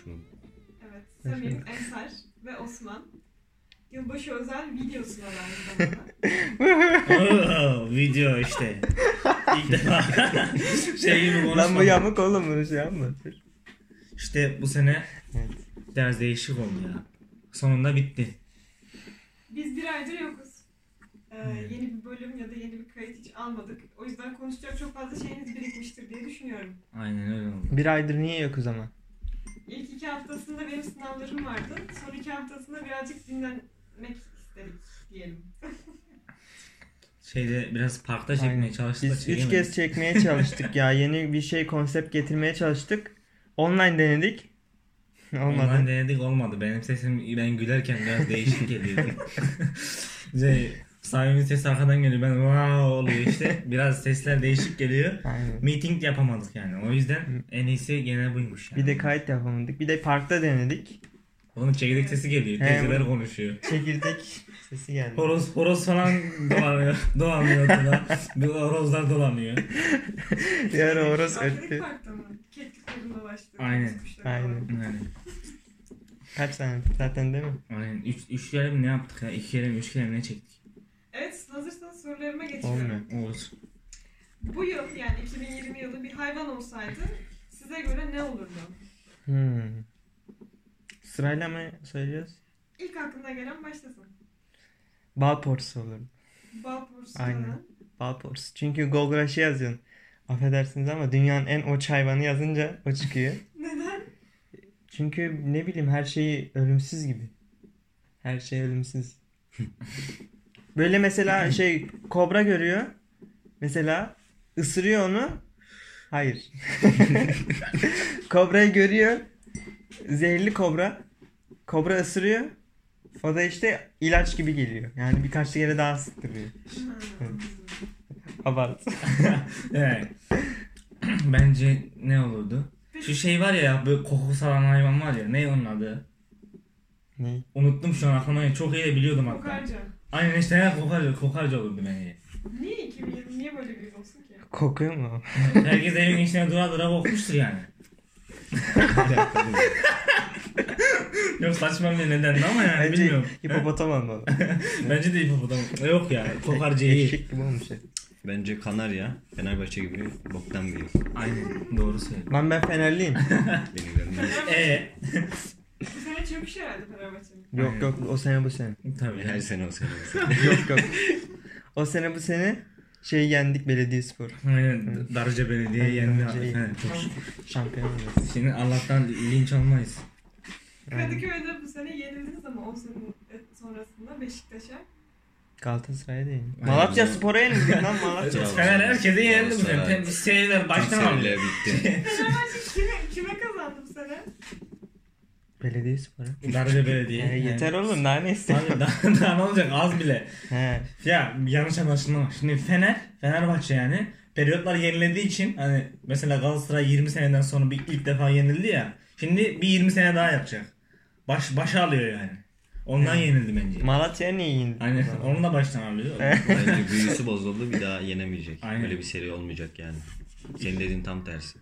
Hoş bulduk. Evet, Samim, Ensar ve Osman. Yılbaşı özel videosu var aynı zamanda. Oo, video işte. İlk defa şey gibi konuşmadım. Lan bu yamuk oğlum bunu şey yapma. İşte bu sene Evet. biraz değişik oldu ya. Sonunda bitti. Biz bir aydır yokuz. Ee, yeni bir bölüm ya da yeni bir kayıt hiç almadık. O yüzden konuşacak çok fazla şeyiniz birikmiştir diye düşünüyorum. Aynen öyle oldu. Bir aydır niye yokuz ama? İlk iki haftasında benim sınavlarım vardı. Son iki haftasında birazcık dinlenmek istedik diyelim. Şeyde biraz parkta çekmeye Aynen. çalıştık Biz üç kez çekmeye çalıştık ya. Yeni bir şey konsept getirmeye çalıştık. Online denedik. Olmadı. Online denedik olmadı. Benim sesim ben gülerken biraz değişik geliyor. şey, sahibimin sesi arkadan geliyor. Ben wow oluyor işte. Biraz sesler değişik geliyor. Aynen. Meeting yapamadık yani. O yüzden en iyisi gene buymuş yani. Bir de kayıt yapamadık. Bir de parkta denedik. Onun çekirdek sesi geliyor. He, Teyzeler konuşuyor. Çekirdek sesi geldi. Horoz, horoz falan dolanıyor. dolanıyor ortada. Bir horozlar dolanıyor. Yarı horoz öttü. parkta mı? Keklik başladı. Aynen. Aynen. Yani, Kaç tane? Zaten değil mi? aynen. Üç, üç kere mi ne yaptık ya? İki kere mi üç kere mi ne çektik? Evet hazırsanız sorularıma geçiyorum. Olmuyor. Olur. Bu yıl yani 2020 yılı bir hayvan olsaydı size göre ne olurdu? Hmm. Sırayla mı söylüyoruz? İlk aklına gelen başlasın. Bal porsu olur. Bal porsu Aynen. Bal porsu. Çünkü Google'a yazıyorsun. Affedersiniz ama dünyanın en uç hayvanı yazınca o çıkıyor. Neden? Çünkü ne bileyim her şeyi ölümsüz gibi. Her şey ölümsüz. Böyle mesela şey kobra görüyor. Mesela ısırıyor onu. Hayır. Kobrayı görüyor. Zehirli kobra. Kobra ısırıyor. O da işte ilaç gibi geliyor. Yani birkaç kere daha sıktırıyor. Hmm. Abart. Evet. Bence ne olurdu? Şu şey var ya böyle koku salan hayvan var ya. Ne onun adı? ne? Unuttum şu an aklıma. Çok iyi de biliyordum hatta. Kokarca. Aynen işte ya kokarca, kokarca olurdu bence. Niye 2020 niye böyle bir olsun ki? Kokuyor mu? Herkes evin içine dura dura kokmuştur yani. Yok saçma bir nedenle ama yani Bence bilmiyorum. hipopotam olmalı. Bence de hipopotam. Yok ya kokarca iyi. Eşek gibi olmuş. ya. Bence Kanarya, Fenerbahçe gibi boktan bir. Aynen doğru söylüyorsun. Lan ben Fenerliyim. Beni göndermiş. Eee? Bu sene çöküş herhalde Fenerbahçe'nin. yok Aynen. yok o sene bu sene. Tabii. Her sene o sene. yok yok. O sene bu sene şey yendik Belediyespor. Aynen Darıca Belediye yendi. Evet, çok Şampiyon olduk. Şimdi Allah'tan linç olmayız. Aynen. Kadıköy'de bu sene yenildiniz ama 10 sene sonrasında Beşiktaş'a. Galatasaray'a değil. Aynen. Malatya Spor'a yenildik lan Malatya. Fener herkese yendi bu sene. Şeyler baştan aldı. Bitti. Fenerbahçe kime, kime kazandı bu sene? Belediyespor'a. Darıca Belediye. Ee, yeter oğlum daha ne istiyorsun? Daha, daha ne olacak az bile. He. Ya yanlış anlaşılma. Şimdi Fener, Fenerbahçe yani periyotlar yenilediği için hani mesela Galatasaray 20 seneden sonra bir ilk defa yenildi ya. Şimdi bir 20 sene daha yapacak. Baş başa alıyor yani. Ondan Evet. yenildi bence. Malatya'ya niye yenildik? Aynen onu da baştan alıyor. Bence büyüsü bozuldu bir daha yenemeyecek. Aynen. Öyle bir seri olmayacak yani. Senin dediğin tam tersi.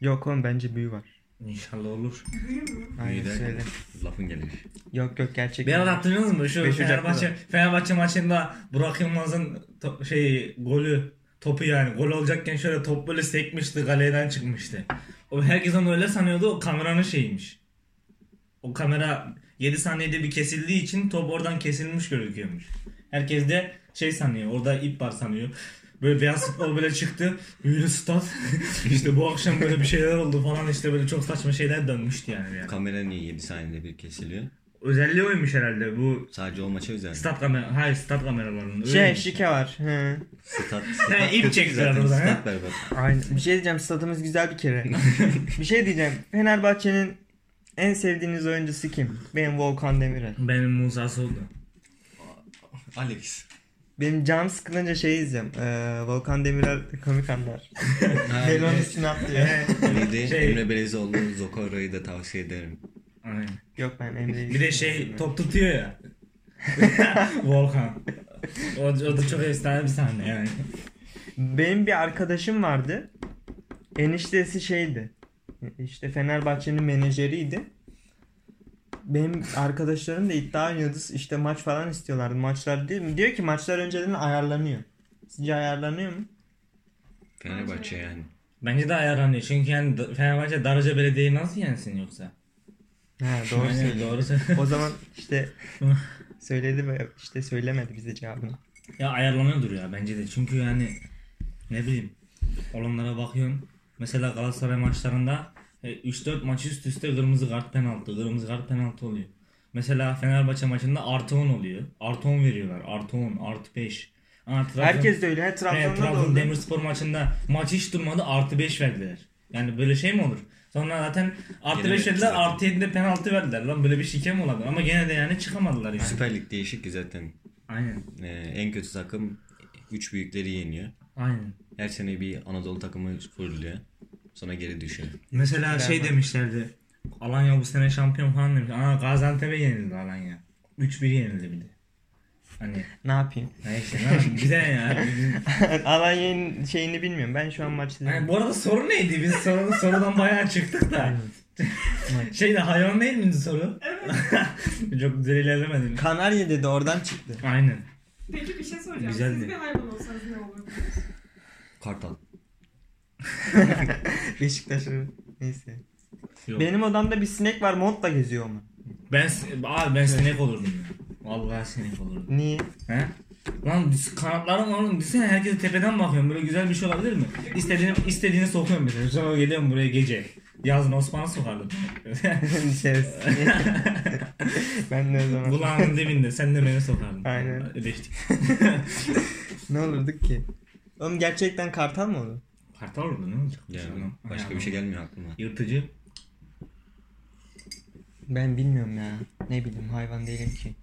Yok oğlum bence büyü var. İnşallah olur. Büyü mü? Aynen Büyü derken söyle. Lafın gelişi. Yok yok gerçekten. Bir ara hatırlıyorsunuz mu? Şu Beş Ocak'ta Fenerbahçe. Fenerbahçe maçında Burak Yılmaz'ın to- şey golü topu yani gol olacakken şöyle top böyle sekmişti galeyden çıkmıştı. O herkes onu öyle sanıyordu o kameranın şeyiymiş. O kamera 7 saniyede bir kesildiği için top oradan kesilmiş gözüküyormuş. Herkes de şey sanıyor orada ip var sanıyor. Böyle beyaz futbol böyle çıktı. Böyle stat. işte bu akşam böyle bir şeyler oldu falan işte böyle çok saçma şeyler dönmüştü yani. yani. Kamera niye 7 saniyede bir kesiliyor? Özelliği oymuş herhalde bu Sadece o maça özel. Stat kamera, hayır stat kameralarının. Şey öyleymiş. şike var. He. Stat, He, ip kötü çektiler he? Stat berbat. Aynen. Bir şey diyeceğim stadımız güzel bir kere. bir şey diyeceğim. Fenerbahçe'nin en sevdiğiniz oyuncusu kim? Benim Volkan Demirel. Benim Musa Soğdu. Alex. Benim canım sıkılınca şey izliyorum. Ee, Volkan Demirel komik anlar. Ha, Melon evet. üstüne atlıyor. Neydi? Şey- Emre Belezoğlu, Zokora'yı da tavsiye ederim. Aynen. Yok ben Emre'yi Bir de şey top tutuyor ya. Volkan. O, o da çok efsane bir sahne yani. Benim bir arkadaşım vardı. Eniştesi şeydi. işte Fenerbahçe'nin menajeriydi. Benim arkadaşlarım da iddia oynuyordu. İşte maç falan istiyorlardı. Maçlar değil mi? Diyor ki maçlar önceden ayarlanıyor. Sizce ayarlanıyor mu? Fenerbahçe yani. Bence de ayarlanıyor. Çünkü yani Fenerbahçe Darıca Belediye'yi nasıl yensin yoksa? Ha doğru Aynen, söylüyor. Doğru söylüyor. O zaman işte söyledi ve işte söylemedi bize cevabını. Ya ayarlanıyordur ya bence de. Çünkü yani ne bileyim olanlara bakıyorsun. Mesela Galatasaray maçlarında 3-4 maç üst üste kırmızı kart penaltı, kırmızı kart penaltı oluyor. Mesela Fenerbahçe maçında artı 10 oluyor. Artı 10 veriyorlar. Artı 10, artı 5. Ama Trabzon- Herkes de öyle. Evet, Trabzon'da da Trabzon oldu. Demirspor maçında maç hiç durmadı artı 5 verdiler. Yani böyle şey mi olur? Sonra zaten artı Yine 5 de verdiler zaten. artı 7'de penaltı verdiler. Lan böyle bir şike mi olabilir? Ama gene de yani çıkamadılar yani. Süper Lig değişik ki zaten. Aynen. Ee, en kötü takım 3 büyükleri yeniyor. Aynen. Her sene bir Anadolu takımı fırlıyor. Sonra geri düşüyor. Mesela şey Beraber. demişlerdi. Alanya bu sene şampiyon falan demiş. Aa Gaziantep'e yenildi Alanya. 3-1 yenildi bir de. Hani Ne yapayım? neyse ne yapayım? Güzel ya. Alanya'nın şeyini bilmiyorum. Ben şu an maçta Hani bu arada soru neydi? Biz soru, sorudan bayağı çıktık da. Şeyde hayvan değil miydi soru? Çok güzel ilerlemedin. Kanarya dedi oradan çıktı. Aynen. Peki bir şey soracağım. Güzeldi. Siz bir hayvan olsanız ne olurdunuz? Kartal. Beşiktaş'ın neyse. Yok. Benim odamda bir sinek var montla geziyor ama. Ben abi ben sinek olurdum ya. Vallahi sinek olurdum. Niye? He? Lan kanatlarım var oğlum. Düşünsene herkese tepeden bakıyorum. Böyle güzel bir şey olabilir mi? İstediğini, istediğini sokuyorum mesela. Sonra geliyorum buraya gece. Yazın Osman'a sokardım. Şerefsiz. ben de o zaman. Kulağının dibinde. Sen de beni sokardın. Aynen. Ödeştik. ne olurduk ki? Oğlum gerçekten kartal mı olur? Kartal olurdu ne olacak? Yani başka bir şey gelmiyor aklıma. Yırtıcı. Ben bilmiyorum ya. Ne bileyim hayvan değilim ki.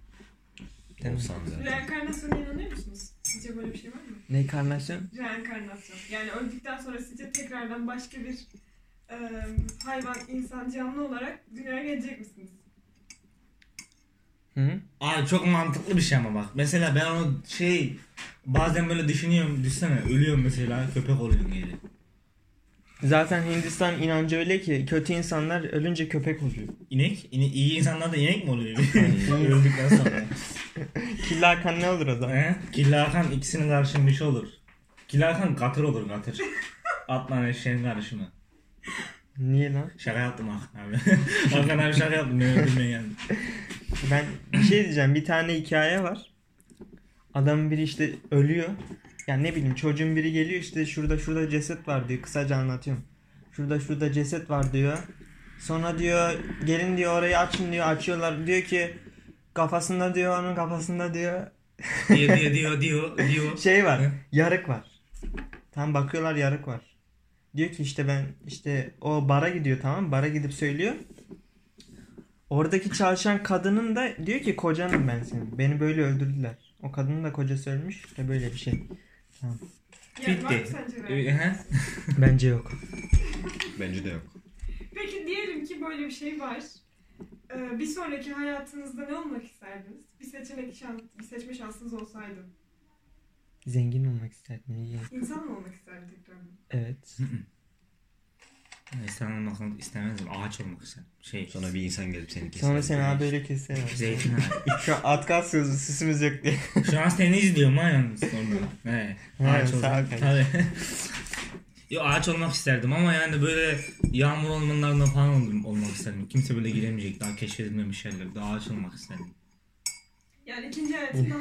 Değil mi? Olsan zaten. Reenkarnasyona inanıyor musunuz? Sizce böyle bir şey var mı? Ne karnasyon? Reenkarnasyon. Yani öldükten sonra sizce tekrardan başka bir e, hayvan, insan, canlı olarak dünyaya gelecek misiniz? Hı -hı. Abi çok mantıklı bir şey ama bak. Mesela ben onu şey bazen böyle düşünüyorum. Düşsene ölüyorum mesela köpek oluyorum geri. Zaten Hindistan inancı öyle ki kötü insanlar ölünce köpek oluyor. İnek? İne, iyi insanlar da inek mi oluyor? Öldükten sonra. Killa Hakan ne olur o zaman? He? Killa Hakan ikisinin karışımı bir şey olur. Killa Hakan katır olur katır. Atla eşeğin karışımı. Niye lan? Şaka yaptım Hakan abi. Hakan abi şaka yaptım. Ne öldürmeye geldim. Ben bir şey diyeceğim. Bir tane hikaye var. Adamın biri işte ölüyor. Yani ne bileyim çocuğun biri geliyor işte şurada şurada ceset var diyor. Kısaca anlatıyorum. Şurada şurada ceset var diyor. Sonra diyor gelin diyor orayı açın diyor. Açıyorlar. Diyor ki kafasında diyor onun kafasında diyor Diyor diyor diyor diyor diyor. şey var. Yarık var. Tam bakıyorlar yarık var. Diyor ki işte ben işte o bara gidiyor tamam mı? Bara gidip söylüyor. Oradaki çalışan kadının da diyor ki kocanım ben senin. Beni böyle öldürdüler. O kadının da kocası ölmüş. İşte böyle bir şey. Yani var mı Bitti. sence Ee, he? reenkarnasyon? Bence yok. Bence de yok. Peki diyelim ki böyle bir şey var. Ee, bir sonraki hayatınızda ne olmak isterdiniz? Bir seçenek şans, bir seçme şansınız olsaydı. Zengin olmak isterdim. iyi. İnsan mı olmak isterdin tekrardan? Evet. İnsan olmak istemezdim. Ağaç olmak istedim. Şey. Sonra bir insan gelip seni keser. Sonra seni abi böyle keser. Zeytin ağacı. Şu an at kalsıyoruz süsümüz yok diye. Şu an seni izliyorum ha yalnız sonra. He. Ha, Ağaç olmak. Tabii. Yo ağaç olmak isterdim ama yani böyle yağmur ormanlarında falan ol- olmak isterdim. Kimse böyle giremeyecek daha keşfedilmemiş yerlerde ağaç olmak isterdim. Yani ikinci hayatında.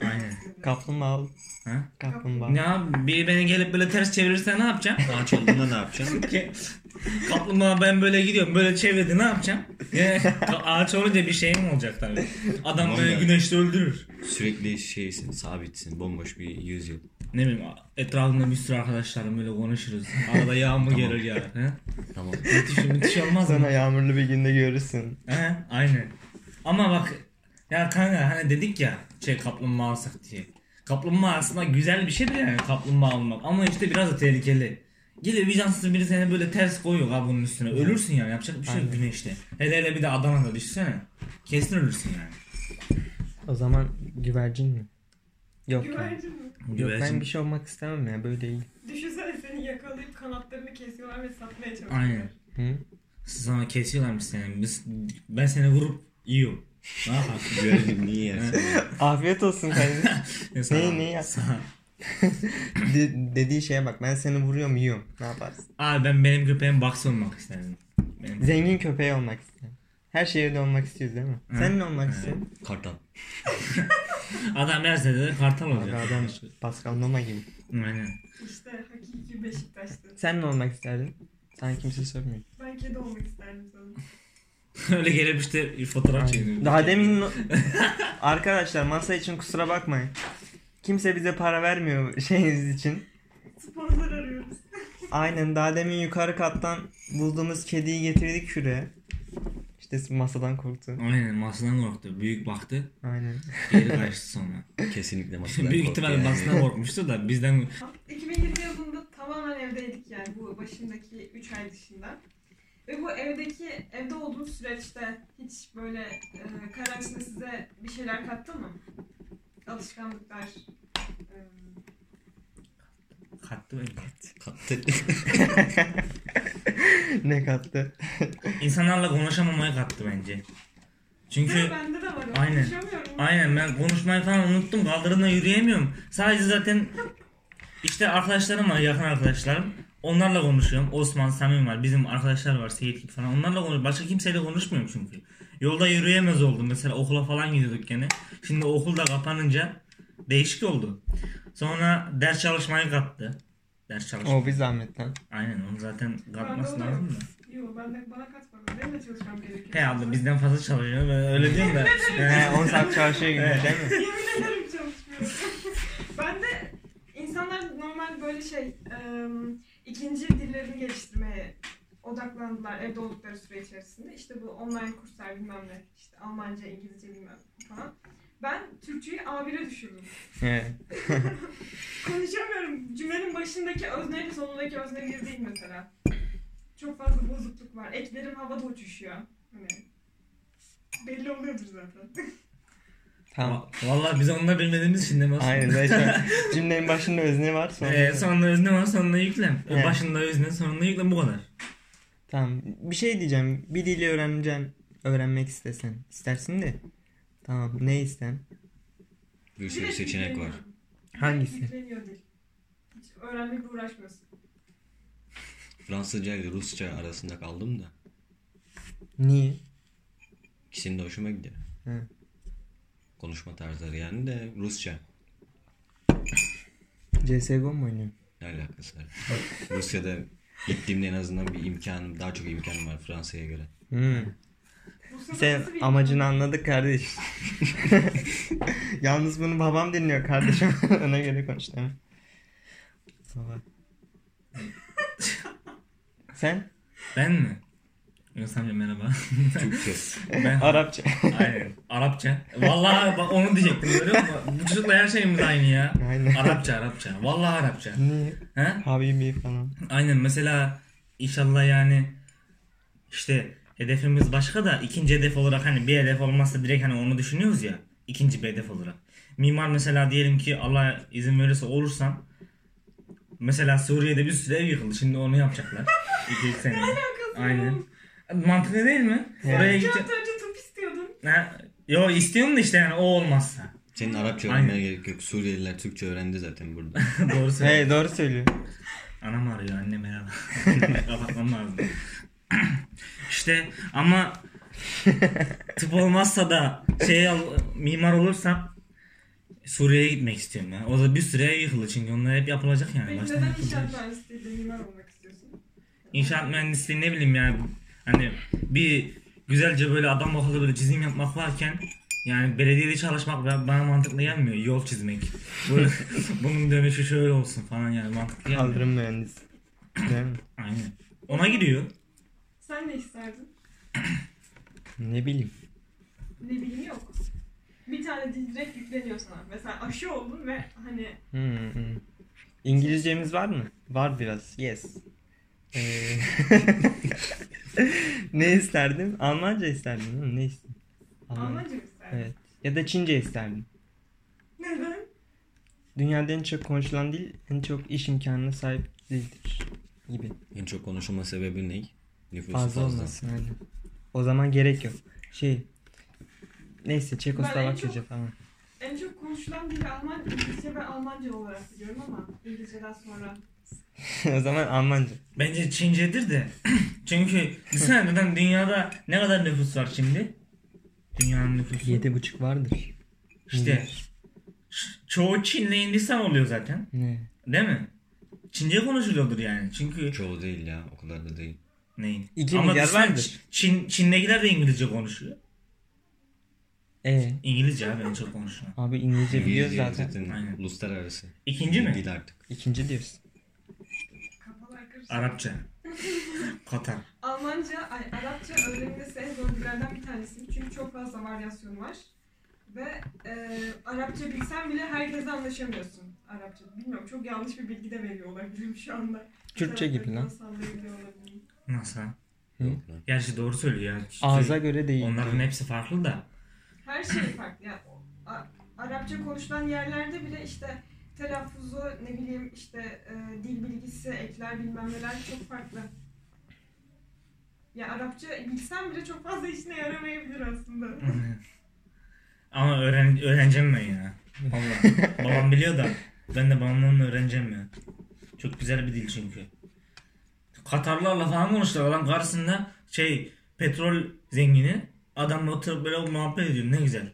Aynen. Kaplumbağa ol. Ha? Kaplumbağa. Ne yap? Biri beni gelip böyle ters çevirirse ne yapacağım? Ağaç olduğunda ne yapacaksın? Ki- Kaplumbağa ben böyle gidiyorum böyle çevirdi ne yapacağım? Yani ağaç olunca bir şey mi olacak tabii. Adam Tamam böyle güneşte öldürür. Sürekli şeysin, sabitsin. Bomboş bir yüzyıl. Ne bileyim etrafımda bir sürü arkadaşlarım böyle konuşuruz. Arada yağmur Tamam. gelir ya. He? Tamam. Müthiş, müthiş olmaz mı? Sonra yağmurlu bir günde görürsün. He, aynen. Ama bak ya kanka hani dedik ya şey kaplumbağa alsak diye. Kaplumbağa aslında güzel bir şeydir yani kaplumbağa almak ama işte biraz da tehlikeli. Gelir vicdansız biri seni böyle ters koyuyor kabuğunun üstüne. Ölürsün yani yapacak bir şey yok Aynen. güneşte. Hele hele bir de Adana'da düşsene. Kesin ölürsün yani. O zaman güvercin mi? Yok ya. Güvercin mi? Yok Güvercin- ben bir şey olmak istemem ya böyle iyi. Düşünsene seni yakalayıp kanatlarını kesiyorlar ve satmaya çalışıyorlar. Aynen. Hı? Sonra kesiyorlarmış seni. Biz, ben seni vurup yiyorum. Ne yaparsın? Görelim niye yersin? Afiyet olsun kardeşim. Neyi, neyi yap- sana- De- dediği şeye bak ben seni vuruyorum yiyorum. Ne yaparsın? Abi ben benim köpeğim box olmak isterdim. Benim... Zengin köpeği olmak istedim. Her şehirde olmak istiyoruz değil mi? Hı. Sen ne olmak istiyorsun? Kartal. Adam her sene kartal Abi olacak. adam Pascal Noma gibi. Aynen. İşte hakiki Beşiktaş'tı. Sen ne olmak isterdin? Sana kimse sormuyor. Ben kedi olmak isterdim sana. Öyle gelip işte fotoğraf çekiyor. Daha demin arkadaşlar masa için kusura bakmayın. Kimse bize para vermiyor şeyiniz için. Sponsor arıyoruz. Aynen daha demin yukarı kattan bulduğumuz kediyi getirdik şuraya. İşte masadan korktu. Aynen masadan korktu. Büyük baktı. Aynen. Geri kaçtı sonra. Kesinlikle masadan Büyük korktu ihtimalle yani. masadan korkmuştu da bizden 2020 yılında tamamen evdeydik yani bu başındaki 3 ay dışında. Ve bu evdeki evde olduğunuz süreçte hiç böyle e, karantina size bir şeyler kattı mı? Alışkanlıklar. e, kattı beni. Kattı. ne kattı? İnsanlarla konuşamamayı kattı bence. Çünkü bende de var. o. Aynen. Konuşamıyorum. aynen ben konuşmayı falan unuttum. Kaldırımda yürüyemiyorum. Sadece zaten işte arkadaşlarım var yakın arkadaşlarım. Onlarla konuşuyorum. Osman, Samim var. Bizim arkadaşlar var. Seyit gibi falan. Onlarla konuşuyorum. Başka kimseyle konuşmuyorum çünkü. Yolda yürüyemez oldum. Mesela okula falan gidiyorduk gene. Şimdi okul da kapanınca değişik oldu. Sonra ders çalışmayı kattı. Ders çalışmayı. O bir zahmet lan. Aynen onu zaten katması lazım da. Yok ben de bana katmadım. Benim de çalışmam gerekiyor. He abla bizden fazla çalışıyor. Ben öyle diyorum da. He 10 saat çalışıyor gibi Evet. değil mi? Yemin ederim çalışmıyorum. ben de insanlar normal böyle şey e, ikinci dillerini geliştirmeye odaklandılar evde oldukları süre içerisinde. İşte bu online kurslar bilmem ne. işte Almanca, İngilizce bilmem falan. Ben Türkçeyi A1'e düşürdüm. Konuşamıyorum. Cümlenin başındaki özneyle sonundaki özne bir değil mesela. Çok fazla bozukluk var. Eklerim havada uçuşuyor. Hani belli oluyordur zaten. Tamam. Va- Vallahi biz onu da bilmediğimiz için mi? Aynen zaten cümlenin başında özne var sonra. Ee, sonunda özne var sonunda yüklem. Evet. Başında özne sonunda yüklem bu kadar. Tamam. Bir şey diyeceğim. Bir dili öğreneceksin. Öğrenmek istesen. İstersin de. Tamam. Ne isten? Bir sürü seçenek var. Hangisi? Hiç öğrenmekle uğraşmıyorsun. Fransızca ile Rusça arasında kaldım da. Niye? İkisinin de hoşuma gidiyor. Hı. Konuşma tarzları yani de Rusça. CSGO mu oynuyorsun? Ne alakası var? Rusya'da gittiğimde en azından bir imkanım, daha çok imkanım var Fransa'ya göre. Hmm. Sen amacını anladık kardeş. Yalnız bunu babam dinliyor kardeşim. Ona göre konuş değil mi? Baba. Sen? Ben mi? Amca merhaba. Türkçe. ben Arapça. Aynen. Arapça. Vallahi bak onu diyecektim görüyor musun? Bu çocukla her şeyimiz aynı ya. Aynen. Arapça Arapça. Vallahi Arapça. Niye? He? Habibi falan. Aynen mesela inşallah yani işte hedefimiz başka da ikinci hedef olarak hani bir hedef olmazsa direkt hani onu düşünüyoruz ya ikinci bir hedef olarak. Mimar mesela diyelim ki Allah izin verirse olursam mesela Suriye'de bir sürü ev yıkıldı şimdi onu yapacaklar. 2-3 sene. Aynen. Mantıklı değil mi? Evet. Oraya İki gidecek. hafta önce top istiyordun. Ha, yo istiyorum da işte yani o olmazsa. Senin Arapça Aynen. öğrenmene gerek yok. Suriyeliler Türkçe öğrendi zaten burada. Doğru söylüyorsun. Hey doğru söylüyor. Anam arıyor annem merhaba. Kapatmam lazım. işte ama tıp olmazsa da şey mimar olursam Suriye'ye gitmek istiyorum ya. O da bir süre yıkıldı çünkü onlar hep yapılacak yani. Peki neden inşaat mühendisliğiyle mimar olmak istiyorsun? İnşaat mühendisliği ne bileyim yani hani bir güzelce böyle adam akıllı böyle çizim yapmak varken yani belediyede çalışmak ba- bana mantıklı gelmiyor. Yol çizmek. Böyle, bunun dönüşü şöyle olsun falan yani mantıklı gelmiyor. Kaldırım mühendisi. Değil mi? Aynen. Ona gidiyor. Sen ne isterdin? Ne bileyim. Ne bileyim yok. Bir tane dil direkt yükleniyor sana. Mesela aşı oldun ve hani Hmm, hmm. İngilizcemiz var mı? Var biraz. Yes. Ee, ne isterdim? Almanca isterdim değil mi? Ne isterdim? Alman- Almanca mı isterdin? Evet. Ya da Çince isterdim. Neden? Dünyada en çok konuşulan dil en çok iş imkanına sahip dildir gibi. en çok konuşulma sebebi ne? Nüfusu Fazla fazla. olmasın aynen. O zaman gerek yok. Şey neyse Çekoslovakyaca çok- falan. En çok konuşulan dil Alman, İngilizce ve Almanca olarak biliyorum ama İngilizceden sonra. o zaman Almanca. Bence Çincedir de. Çünkü düşünsene neden dünyada ne kadar nüfus var şimdi? Dünyanın nüfusu. Yedi buçuk vardır. İşte çoğu Çinli Hindistan oluyor zaten. Ne? Değil mi? Çince konuşuluyordur yani. Çünkü Çoğu değil ya. O kadar da değil. neyin? İki Ama milyar düşünsene vardır. Çin, Çin'dekiler de İngilizce konuşuyor. E İngilizce abi en çok konuşulan. abi İngilizce biliyoruz İngilizce zaten. Aynen. uluslararası. İkinci mi? Dil artık. İkinci diyorsun. Arapça. Katar. Almanca, ay, Arapça öğrenilmesi en zor dillerden bir tanesi. Çünkü çok fazla varyasyonu var. Ve e, Arapça bilsen bile herkesle anlaşamıyorsun Arapça. Bilmiyorum çok yanlış bir bilgi de veriyor olabilirim şu anda. Kürtçe gibi lan. Nasıl? Hı? Gerçi doğru söylüyor ya. Ağza göre değil. Onların hepsi farklı da. Her şey farklı. Yani, Arapça konuşulan yerlerde bile işte telaffuzu ne bileyim işte e, dil bilgisi, ekler bilmem neler çok farklı. Ya Arapça bilsem bile çok fazla işine yaramayabilir aslında. Ama öğren öğreneceğim ben ya. Vallahi. Babam biliyor da ben de babamdan öğreneceğim ya. Çok güzel bir dil çünkü. Katarlarla falan konuştular. Adam karşısında şey petrol zengini. Adamla oturup böyle muhabbet ediyor. Ne güzel.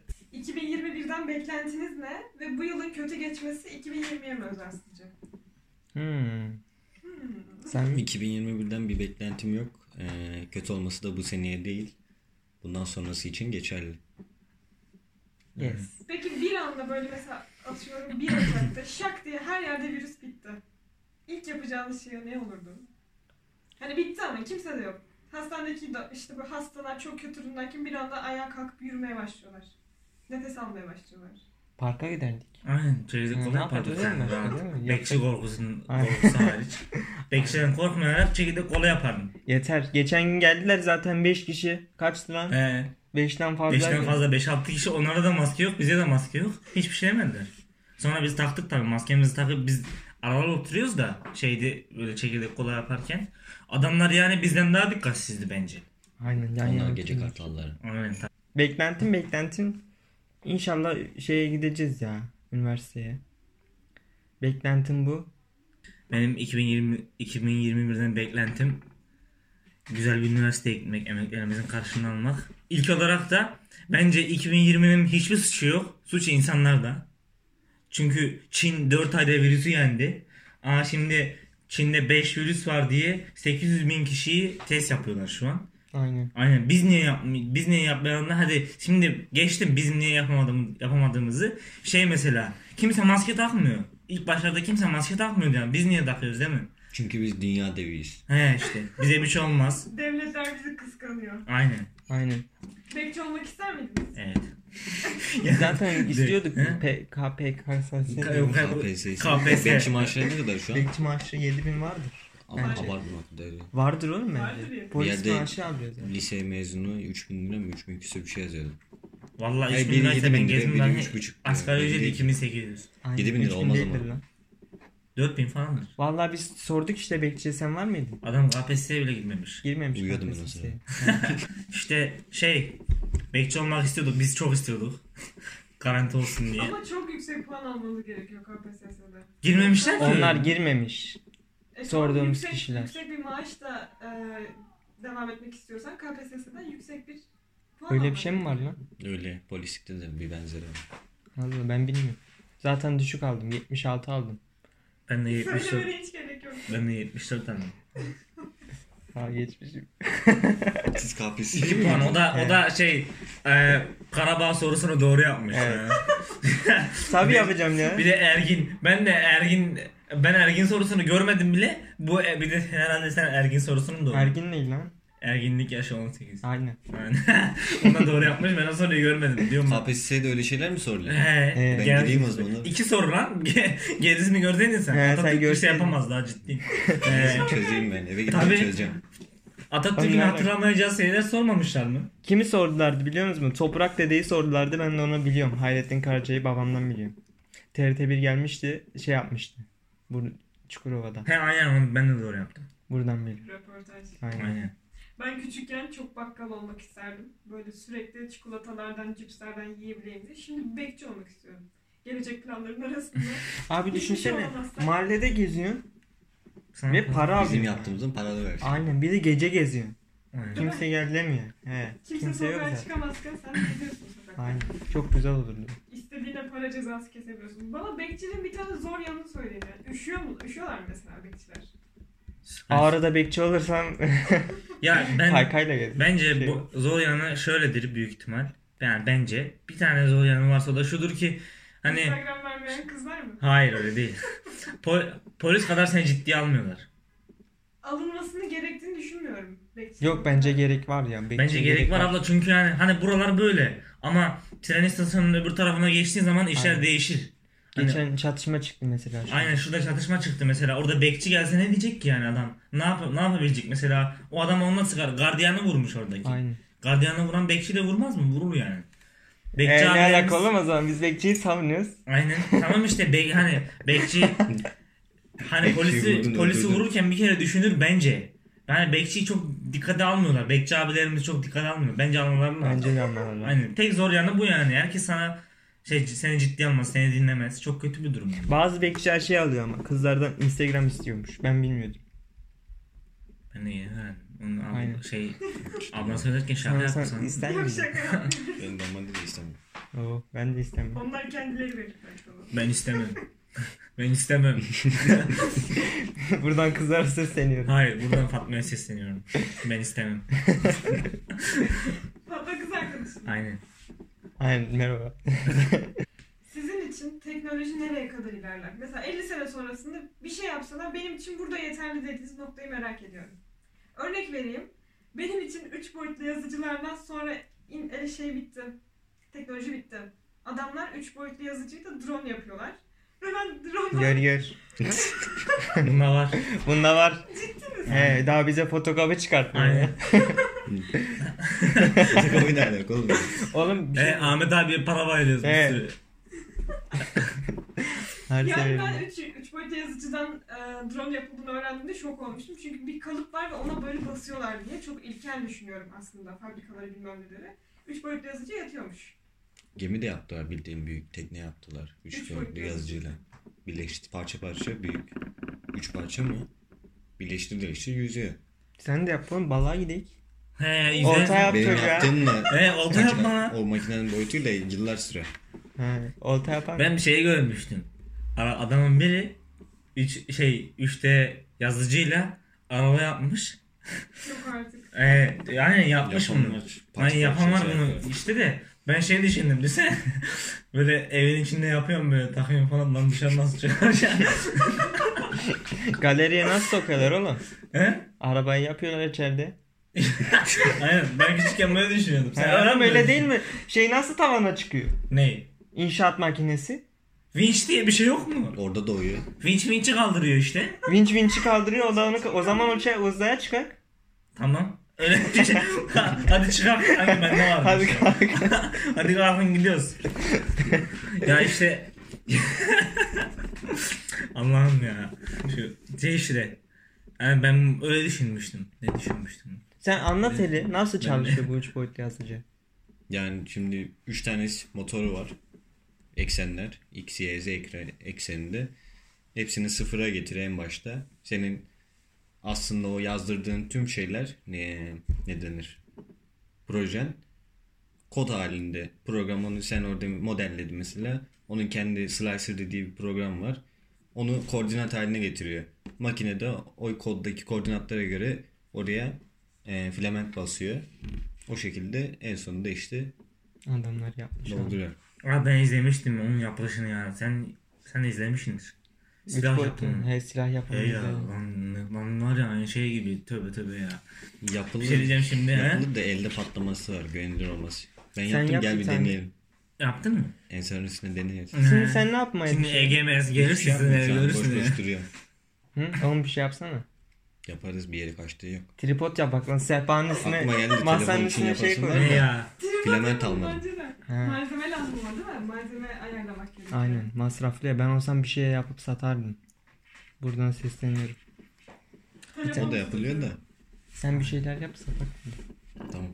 2021'den beklentiniz ne? Ve bu yılın kötü geçmesi 2020'ye mi özel sizce? Hmm. Hmm. Sen 2021'den bir beklentim yok. Ee, kötü olması da bu seneye değil. Bundan sonrası için geçerli. yes. Peki bir anda böyle mesela atıyorum 1 Ocak'ta şak diye her yerde virüs bitti. İlk yapacağınız şey ne olurdu? Hani bitti ama kimse de yok. Hastanedeki de işte bu hastalar çok kötü durumdayken bir anda ayağa kalkıp yürümeye başlıyorlar. Nefes almaya başlıyorlar. Parka giderdik. Aynen. Çeyrek Hı, kola ne yapardık yapardın yani. değil mi? rahat. Değil mi? Bekçi korkusunun korkusu hariç. Bekçiden korkmayarak çekirdek kola yapardım. Yeter. Geçen gün geldiler zaten 5 kişi. Kaçtı lan? Ee, 5'ten fazla. 5'ten fazla 5-6 kişi onlara da maske yok bize de maske yok. Hiçbir şey demediler. Sonra biz taktık tabii maskemizi takıp biz aralar oturuyoruz da şeydi böyle çekirdek kola yaparken. Adamlar yani bizden daha dikkatsizdi bence. Aynen. Yan Onlar gece kartalları. Aynen. Beklentim beklentim. İnşallah şeye gideceğiz ya. Üniversiteye. Beklentim bu. Benim 2020 2021'den beklentim güzel bir üniversiteye gitmek, emeklerimizin karşılığını almak. İlk olarak da bence 2020'nin hiçbir suçu yok. Suç insanlarda. Çünkü Çin 4 ayda virüsü yendi. Aa şimdi Çin'de 5 virüs var diye 800 bin kişiyi test yapıyorlar şu an. Aynen. Aynen biz niye yap biz niye yapmayalım hadi şimdi geçtim bizim niye yapamadığımız, yapamadığımızı şey mesela kimse maske takmıyor. İlk başlarda kimse maske takmıyordu yani biz niye takıyoruz değil mi? Çünkü biz dünya deviyiz. He işte bize bir şey olmaz. Devletler bizi kıskanıyor. Aynen. Aynen. Bekçi olmak ister miydiniz? Evet. Zaten istiyorduk. KPKS. KPSS. KPSS. Bekçi maaşları ne kadar şu an? Bekçi maaşı 7000 vardır. Ama Bence. abartmak değil. Vardır oğlum Vardır bence. ya. Polis Bir yerde- maaşı alıyor zaten. Lise mezunu 3000 lira mı 3000 küsur bir şey yazıyordu. Vallahi Hayır, 3000 biri liraysa 7000 ben gezdim ben 3,5 asgari ücret Biri- 2800. Aynen, 7000 lira 3000 olmaz ama. lan. 4000 falandır. Vallahi biz sorduk işte bekçiye sen var mıydın? Adam KPSS'ye bile girmemiş. Girmemiş Uyuyordum ben KPSS'ye. İşte şey bekçi olmak istiyorduk biz çok istiyorduk. Garanti olsun diye. Ama çok yüksek puan almanız gerekiyor KPSS'de. Girmemişler ki. Onlar girmemiş. E, Sorduğumuz yüksek, kişiler. Yüksek bir maaşla e, devam etmek istiyorsan KPSS'den yüksek bir puan Öyle bir şey mi var lan? Öyle polislikte de bir benzeri var. Vallahi ben bilmiyorum. Zaten düşük aldım. 76 aldım. Ben de 74. Söylemene hiç gerek yok. Ben de 74 aldım. Ha geçmişim. Siz KPSS 2 puan. O da o da şey e, Karabağ sorusunu doğru yapmış. Evet. Tabii yapacağım ya. Bir de Ergin. Ben de Ergin ben Ergin sorusunu görmedim bile. Bu e, bir de herhalde sen Ergin sorusunu doğru. Ergin değil lan. Erginlik yaşı 18. Aynen. Yani Onu da doğru yapmış. Ben o soruyu görmedim. Diyorum. KPSS'de öyle şeyler mi soruluyor? He, Ben gel- gideyim o zaman. İki soru lan. Ge- Gerisini görseydin sen. He, sen Atatürk bir şey yapamaz daha ciddi. He, Çözeyim ben. Eve gidip Tabii. çözeceğim. Atatürk'ün Onlar- hatırlamayacağı şeyler sormamışlar mı? Kimi sordulardı biliyor musunuz? Toprak dedeyi sordulardı. Ben de onu biliyorum. Hayrettin Karaca'yı babamdan biliyorum. TRT1 gelmişti. Şey yapmıştı. Bu Çukurova'da. He aynen onu ben de doğru yaptım. Buradan biliyorum. Röportaj. Aynen. Aynen. Ben küçükken çok bakkal olmak isterdim. Böyle sürekli çikolatalardan, cipslerden yiyebileyim diye. Şimdi bekçi olmak istiyorum. Gelecek planlarım arasında. Abi şey düşünsene olmazsa. mahallede geziyorsun Sana- ve para Bizim yaptığımızın paralı versiyonu. Aynen bir de gece geziyorsun. Aynen. Kimse gelemiyor. He. Kimse, Kimse yok sokağa çıkamazken sen geziyorsun. Aynen. Çok güzel olurdu. İstediğine para cezası kesebiliyorsun. Bana bekçinin bir tane zor yanını söyleyin. Yani. Üşüyor mu? Üşüyorlar mı mesela bekçiler? Ağrı'da bekçi olursam Ya ben kaykayla geziyorum. bence Şey- bu zor yanı şöyledir büyük ihtimal. Yani bence bir tane zor yanı varsa da şudur ki hani Instagram vermeyen kızlar mı? hayır öyle değil. Po- polis kadar seni ciddiye almıyorlar. Alınmasını gerektiğini düşünmüyorum. Bekçi. Yok bence gerek var ya. bekçi Bence gerek var abla çünkü yani hani buralar böyle ama tren istasyonunun öbür tarafına geçtiğin zaman işler Aynen. değişir. Hani- Geçen çatışma çıktı mesela. şu an. Aynen şurada çatışma çıktı mesela. Orada bekçi gelse ne diyecek ki yani adam? Ne yap ne yapabilecek mesela? O adam onunla sıkar. Gardiyanı vurmuş oradaki. Aynen. Gardiyanı vuran bekçi de vurmaz mı? Vurur yani. Bekçi Ee, ne abilerimiz- alaka oğlum o zaman biz bekçiyi savunuyoruz. Aynen. Tamam işte be- hani bekçi hani polisi polisi vururken bir kere düşünür bence. Yani bekçiyi çok dikkate almıyorlar. Bekçi abilerimiz çok dikkate almıyor. Bence almaları lazım. Bence de. Aynen. Tek zor yanı bu yani. Herkes sana şey seni ciddiye almaz, seni dinlemez. Çok kötü bir durum. Yani. Bazı bekçiler şey alıyor ama kızlardan Instagram istiyormuş. Ben bilmiyordum. Ben de yeni öğrendim. Onu abla- Aynen. şey abla söylerken şaka yapmasan. ister yapmıyorum. Ben normalde de istemiyorum. Oo, ben de istemiyorum. Onlar kendileri verir. Ben istemem. ben istemem. Buradan kızlara sesleniyorum. Hayır buradan Fatma'ya sesleniyorum. Ben istemem. Hatta kız arkadaşım. Aynen. Aynen merhaba. Sizin için teknoloji nereye kadar ilerler? Mesela 50 sene sonrasında bir şey yapsalar benim için burada yeterli dediğiniz noktayı merak ediyorum. Örnek vereyim. Benim için 3 boyutlu yazıcılardan sonra in, e, şey bitti. Teknoloji bitti. Adamlar 3 boyutlu yazıcıyla drone yapıyorlar. Ve ben drone'dan Gör gör. Bunda var. Bunda var. He, daha bize fotokopi çıkartmıyor. Aynen. Takımı ne alaka oğlum? Oğlum bir şey... E, Ahmet abiye para bayılıyoruz bir Evet. sürü. Her Yani seferinde. ben 3, 3 boyutlu yazıcıdan e, drone yapıldığını öğrendiğimde şok olmuştum. Çünkü bir kalıp var ve ona böyle basıyorlar diye. Çok ilkel düşünüyorum aslında fabrikaları bilmem neleri. 3 boyutlu yazıcı yatıyormuş. Gemi de yaptılar bildiğin büyük tekne yaptılar. Üç Üç boyutlu yazıcıyla. Birleşti parça parça büyük. Üç parça mı? Birleştir birleştir yüzüyor. Sen de yap oğlum balığa gidelim. He izle. Orta yap Benim çocuğa. yaptığımla He olta yapma. o makinenin boyutuyla yıllar sürer. He, olta yapar. Ben bir şey görmüştüm. Ara- Adamın biri 3 şey 3D yazıcıyla araba yapmış. Yok artık. Ee, yani yapmış Yapan bunu. var. Hani Parça yapan var şey bunu. yapıyor. İşte de ben şey düşündüm desene. böyle evin içinde yapıyorum böyle takıyorum falan lan dışarı nasıl çıkar Galeriye nasıl sokuyorlar oğlum? He? Arabayı yapıyorlar içeride. Aynen ben küçükken böyle düşünüyordum. Sen öğrenmedin oğlum öyle değil mi? Şey nasıl tavana çıkıyor? Ney? İnşaat makinesi. Vinç diye bir şey yok mu? Orada doğuyor. Vinç vinç'i kaldırıyor işte. Vinç vinç'i kaldırıyor o da onu, o zaman o şey uzaya çıkar. Tamam. Öyle bir şey. Hadi çıkalım. Hadi ben ne var? Hadi kalk. Hadi kalkın gidiyoruz. ya işte Allah'ım ya. Şu şey işte. Yani ben öyle düşünmüştüm. Ne düşünmüştüm? Sen anlat hele nasıl çalışıyor bu üç boyutlu yazıcı? Yani şimdi 3 tane motoru var. Eksenler. X, Y, Z ekre- ekseninde. Hepsini sıfıra getir en başta. Senin aslında o yazdırdığın tüm şeyler ne, ne denir? Projen kod halinde. Program onu sen orada modelledin mesela. Onun kendi slicer dediği bir program var. Onu koordinat haline getiriyor. Makinede o koddaki koordinatlara göre oraya e, filament basıyor. O şekilde en sonunda işte Adamlar yapmış. abi. dolduruyor. Aa, ben izlemiştim onun yapılışını ya. Sen sen izlemişsindir. Silah yapımı. He silah yapımı. Hey ya lan, lan var ya aynı şey gibi tövbe tövbe ya. Yapılır. Bir şey diyeceğim şimdi he. Yapılır da elde patlaması var. Güvenilir olması. Ben Sen yaptım yap gel bir tane. deneyelim. Yaptın mı? Ensarın üstüne deneyelim. Şimdi sen ne yapmaya Şimdi? EGMS gelir şey sizin eve boş görürsün boş duruyor. Hı? Oğlum bir şey yapsana. Yaparız bir yere kaçtığı yok. Tripod yap bak lan sehpanın üstüne Aklıma geldi masanın telefon için üstüne şey yapasın koy. Ne ya? Filament almadım. He. Malzeme lazım ama değil mi? Malzeme ayarlamak gerekiyor. Aynen masraflı ya ben olsam bir şey yapıp satardım. Buradan sesleniyorum. O da yapılıyor da. Sen bir şeyler yap Sapak. Tamam.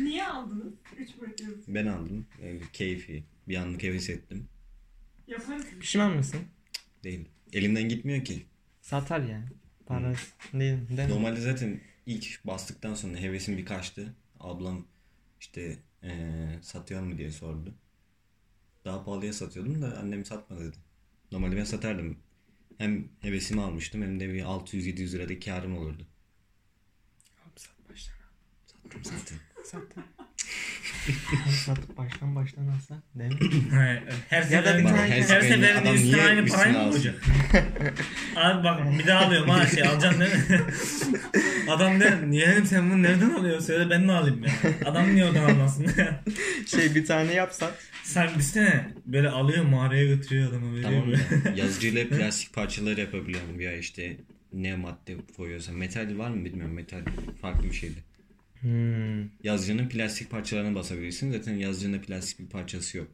Niye aldınız? Üç yazıcı. Ben aldım. Öyle keyfi. Bir anlık heves ettim. Yaparız. Pişman mısın? Değil. Elimden gitmiyor ki. Satar yani. Parası değil, değil mi? Normalde zaten ilk bastıktan sonra hevesim bir kaçtı. Ablam işte eee satıyor mu diye sordu. Daha pahalıya satıyordum da annem satma dedi. Normalde ben satardım. Hem hevesimi almıştım hem de bir 600-700 lirada karım olurdu. Sat baştan. Sattım sattım. Sattım. Satıp baştan baştan alsa değil mi? He, her Ya da bir seferinde, tane- her, her seferinde üstüne aynı parayı mı olacak? Abi bak bir daha alıyorum ha şey alacaksın değil mi? Adam der niye sen bunu nereden alıyorsun? Söyle ben de alayım ya. Adam niye oradan almasın? Şey bir tane yapsak. Sen bilsene böyle alıyor mağaraya götürüyor adamı veriyor Tamam da yazıcıyla plastik parçaları yapabiliyorum ya işte ne madde koyuyorsa. Metal var mı bilmiyorum. Metal farklı bir şeydi. Hmm. Yazıcının plastik parçalarına basabilirsin. Zaten yazıcının plastik bir parçası yok.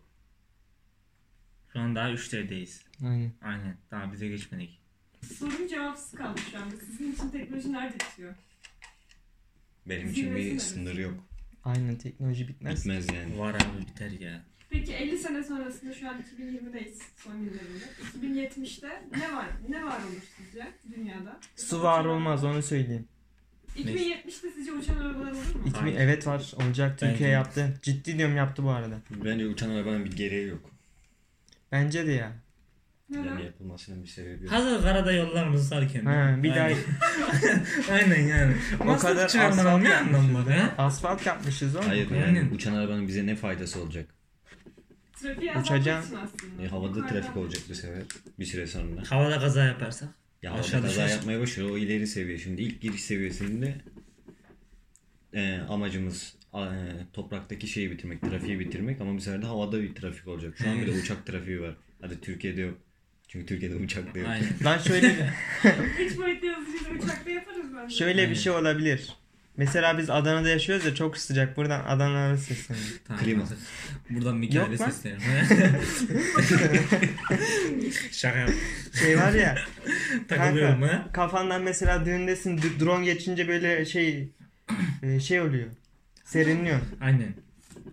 Şu an daha 3D'deyiz. Aynen. Aynen daha bize geçmedik. Sorum cevapsız kaldı şu anda. Sizin için teknoloji nerede bitiyor? Benim için bir neresi? sınır yok. Aynen teknoloji bitmez. Bitmez yani. Var abi biter ya. Peki 50 sene sonrasında şu an 2020'deyiz son yıllarında. 2070'te ne var? Ne var olur sizce dünyada? Su var olmaz onu söyleyeyim. 2070'te sizce uçan arabalar olur mu? İki, Hayır. evet var olacak Türkiye Bence. yaptı. Ciddi diyorum yaptı bu arada. Bence uçan arabanın bir gereği yok. Bence de ya. Yani yapılmasının bir sebebi yok. Hazır karada yollarımızı sarken. Ha, bir daha Aynen. Yani. O Masraf kadar asfalt ne anlamı var ha? asfalt yapmışız oğlum. Hayır yani Aynen. uçan arabanın bize ne faydası olacak? Trafiği aslında. E, havada trafik olacak bu sefer. Bir süre sonra. Havada kaza yaparsak. Ya havada Aşağı kaza düşersin. yapmaya başlıyor. O ileri seviye. Şimdi ilk giriş seviyesinde e, amacımız e, topraktaki şeyi bitirmek, trafiği bitirmek ama bu sefer de havada bir trafik olacak. Şu an bile uçak trafiği var. Hadi Türkiye'de yok. Çünkü Türkiye'de uçak da yok. Aynen. Lan şöyle bir, Üç boyutlu yazıcıyla uçakta yaparız bence. şöyle bir Aynen. şey olabilir. Mesela biz Adana'da yaşıyoruz ya çok sıcak. Buradan Adana'ya sesleniyoruz. Tamam. Klima. Buradan Mikael'e sesleniyorum. Şaka. Şey var ya Takılıyorum Kanka. ha. kafandan mesela düğündesin drone geçince böyle şey e, şey oluyor. Serinliyor. Aynen.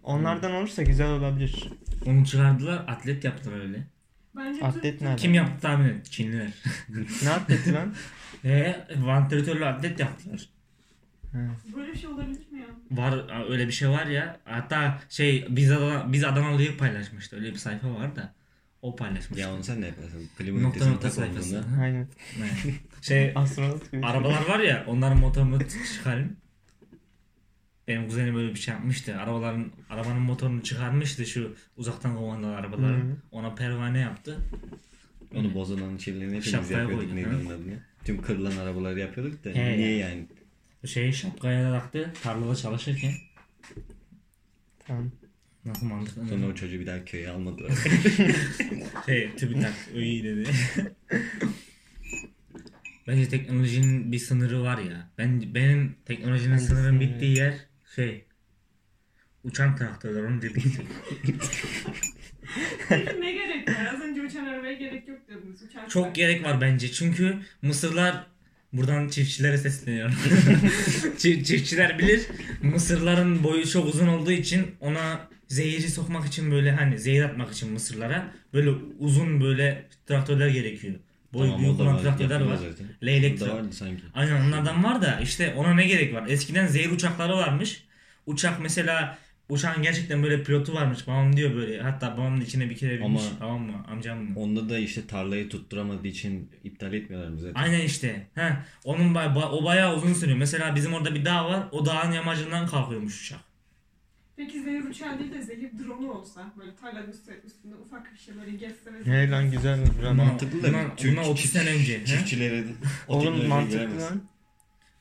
Onlardan olursa güzel olabilir. Onu çıkardılar atlet yaptılar öyle. Bence Atlet Türk- nerede? Kim yaptı tahmin et. Çinliler. Ne atleti lan? Eee vantilatörlü atlet yaptılar. Ha. Böyle bir şey olabilir mi ya? Var öyle bir şey var ya. Hatta şey biz Adana, biz Adanalı'yı paylaşmıştı. Öyle bir sayfa var da. O paylaşmış. Ya onu sen ne yaparsın? Klima nokta nokta sayfası. Aynen. Evet. şey Astronot arabalar var ya onların motorunu çıkarın. Benim kuzenim böyle bir şey yapmıştı. Arabaların arabanın motorunu çıkarmıştı şu uzaktan kumandalı arabaları. Hı hı. Ona pervane yaptı. Onu bozulan şeylerini hepimiz Şapkaya yapıyorduk koyduk, neydi onun adını? Tüm kırılan arabaları yapıyorduk da He niye ya. yani? Şey şapkaya da taktı tarlada çalışırken. Tamam. Nasıl mantıklı? Sonra o çocuğu bir daha köye almadılar. Şey tübü tak iyi dedi. Bence teknolojinin bir sınırı var ya. Ben benim teknolojinin Bence sınırın sınırı. bittiği yer şey uçan dediği şey. Peki ne gerek var? Az önce uçan arabaya gerek yok diyordunuz. Uçak Çok gerek var bence çünkü Mısırlar buradan çiftçilere sesleniyorum. Çi- Çiftçiler bilir Mısırların boyu çok uzun olduğu için ona zehiri sokmak için böyle hani zehir atmak için Mısırlara böyle uzun böyle traktörler gerekiyor. Boyu Tamam, büyük olan traktörler var. zaten. Leylek O da tra- vardı sanki. Aynen onlardan var da işte ona ne gerek var? Eskiden zehir uçakları varmış. Uçak mesela uçağın gerçekten böyle pilotu varmış. Babam diyor böyle. Hatta babamın içine bir kere binmiş. Ama- Tamam mı? Amcam mı? Onda da işte tarlayı tutturamadığı için iptal etmiyorlar mı zaten? Aynen işte. He. Onun ba- o bayağı uzun sürüyor. Mesela bizim orada bir dağ var. O dağın yamacından kalkıyormuş uçak. Peki zehir uçağı değil de zehir dronu olsa böyle tarlanın üstü, üstünde ufak bir şey böyle geçse ve Ne lan güzel mi? Lan Buna- Mantıklı da buna- Türk buna 30 çift- sene önce, he? Çiftçilere de o Oğlum mantıklı giremez. lan.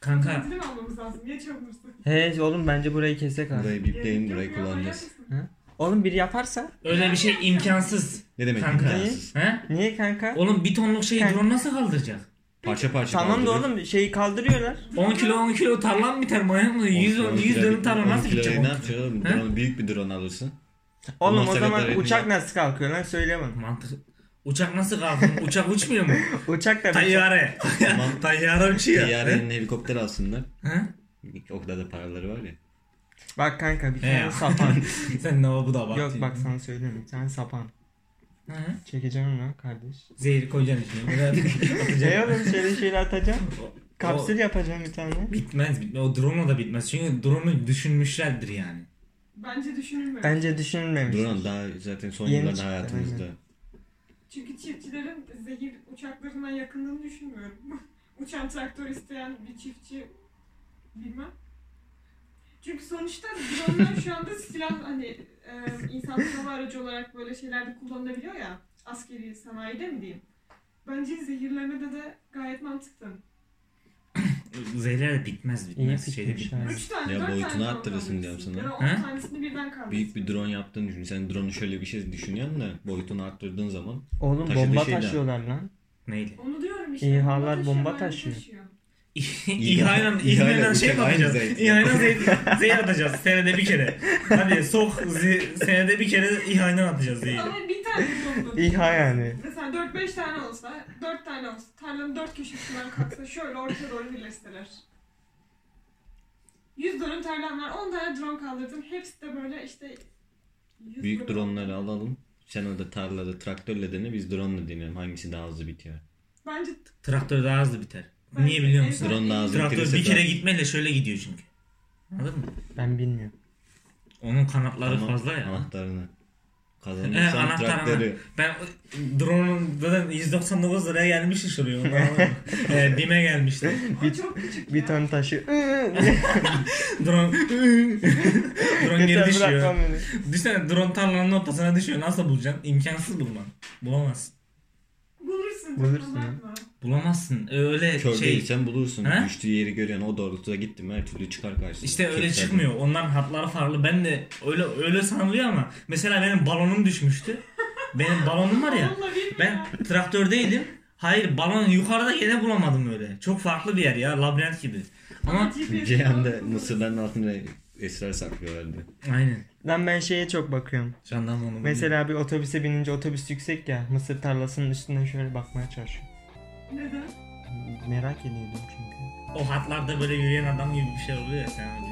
Kanka Kendini mi almamız lazım? Niye çabırırsın? He oğlum bence burayı kesek abi. Burayı bipleyin burayı kullanacağız. Oğlum biri yaparsa? öyle bir şey imkansız. Ne demek Kanka. imkansız? He? Niye kanka? Oğlum bir tonluk şeyi Kanka. drone nasıl kaldıracak? Parça parça Tamam da kaldırıyor. oğlum şeyi kaldırıyorlar. 10 kilo 10 kilo tarla mı biter manyak mı? 100, 10 100 kilo- dönüm tarla 10 nasıl gidecek? Ne 10 yapacaksın oğlum? He? Drone- büyük bir drone alırsın. Oğlum o zaman sebepler uçak etmiyor. nasıl kalkıyor lan söyle bana. Mantık Uçak nasıl kalkın? Uçak uçmuyor mu? Uçak da Tayyare. Tamam. Tayyare uçuyor. Diyarın helikopter alsınlar. Ha? O kadar da paraları var ya. Bak kanka bir He tane sapan. Sen ne o bu da bak. Yok bak sana söyleyeyim bir tane sapan. Hı. Çekeceğim lan kardeş. Zehir koyacaksın içine. Ne oğlum şöyle şöyle atacağım. O- Kapsül yapacağım bir tane. bitmez bitmez. O drone'la da bitmez. Çünkü drone'u düşünmüşlerdir yani. Bence düşünülmüyor. Bence düşünülmemiş. Drone daha zaten son Yeni yıllarda çıktı, hayatımızda. aynen. Çünkü çiftçilerin zehir uçaklarından yakındığını düşünmüyorum. Uçan traktör isteyen bir çiftçi bilmem. Çünkü sonuçta dronlar şu anda silah hani e, insan hava aracı olarak böyle şeylerde kullanılabiliyor ya. Askeri sanayide mi diyeyim. Bence zehirlemede de gayet mantıklı. Zehirler de bitmez İyi bitmez. Şeyde fikirmiş bitmez. Üç tane, Ya dört boyutunu tane arttırırsın diyorum sana. Ya da on Ha? tanesini birden kaldırırsın. Büyük bir drone yaptığını düşün. Sen drone'u şöyle bir şey düşünüyorsun da boyutunu arttırdığın zaman Oğlum Taşıdığı bomba şeyden. taşıyorlar lan. Neyle? Onu diyorum işte. İHA'lar bomba taşıyor. İHA'yla İHA'yla şey mi zevk. İHA'yla zehir, zehir atacağız senede bir kere. Hadi sok ze- senede bir kere İHA'yla atacağız zehiri. Ama bir tane drone İHA yani. Mesela 4-5 tane olsa, 4 tane olsa, tarlanın 4 köşesinden kalksa şöyle ortaya doğru birleştiler. 100 dönüm tarlam var, 10 tane drone kaldırdım. Hepsi de böyle işte 100 büyük dönüm. drone'ları alalım. Sen orada tarlada traktörle dene biz drone'la deneyelim. Hangisi daha hızlı bitiyor. Bence Traktör daha hızlı biter. Niye biliyor musun? Evet. Drone daha hızlı Traktör bir kere gitmeyle şöyle gidiyor çünkü. Anladın mı? Ben bilmiyorum. Onun kanatları Ama fazla ya. Anahtarını. Kazanırsan traktörü. Ben drone'un zaten 199 liraya gelmişti şuraya. Onu ee, BİM'e gelmişti. o çok küçük Bir ya. ton taşı. Drone drone geri düşüyor. Düşünsene drone tarlanın ortasına düşüyor. Nasıl bulacaksın? İmkansız bulman. Bulamazsın. Bulursun. Bulursun bakma. Bulamazsın. Öyle Kör şey. değilsen bulursun. He? Düştüğü yeri görüyorsun. O doğrultuda gittin mi her türlü çıkar karşısına. İşte öyle Köklerden. çıkmıyor. Onların hatları farklı. Ben de öyle öyle sanılıyor ama mesela benim balonum düşmüştü. Benim balonum var ya. Ben traktördeydim. Hayır balon yukarıda yine bulamadım öyle. Çok farklı bir yer ya labirent gibi. Ama Ceyhan'da mısırların altında esrar saklıyorlardı. aynen. Lan ben şeye çok bakıyorum. Jandarma onu Mesela bir otobüse binince otobüs yüksek ya. Mısır tarlasının üstünden şöyle bakmaya çalışıyorum. Neden? Merak ediyordum çünkü. O hatlarda böyle yürüyen adam gibi bir şey oluyor ya sen onu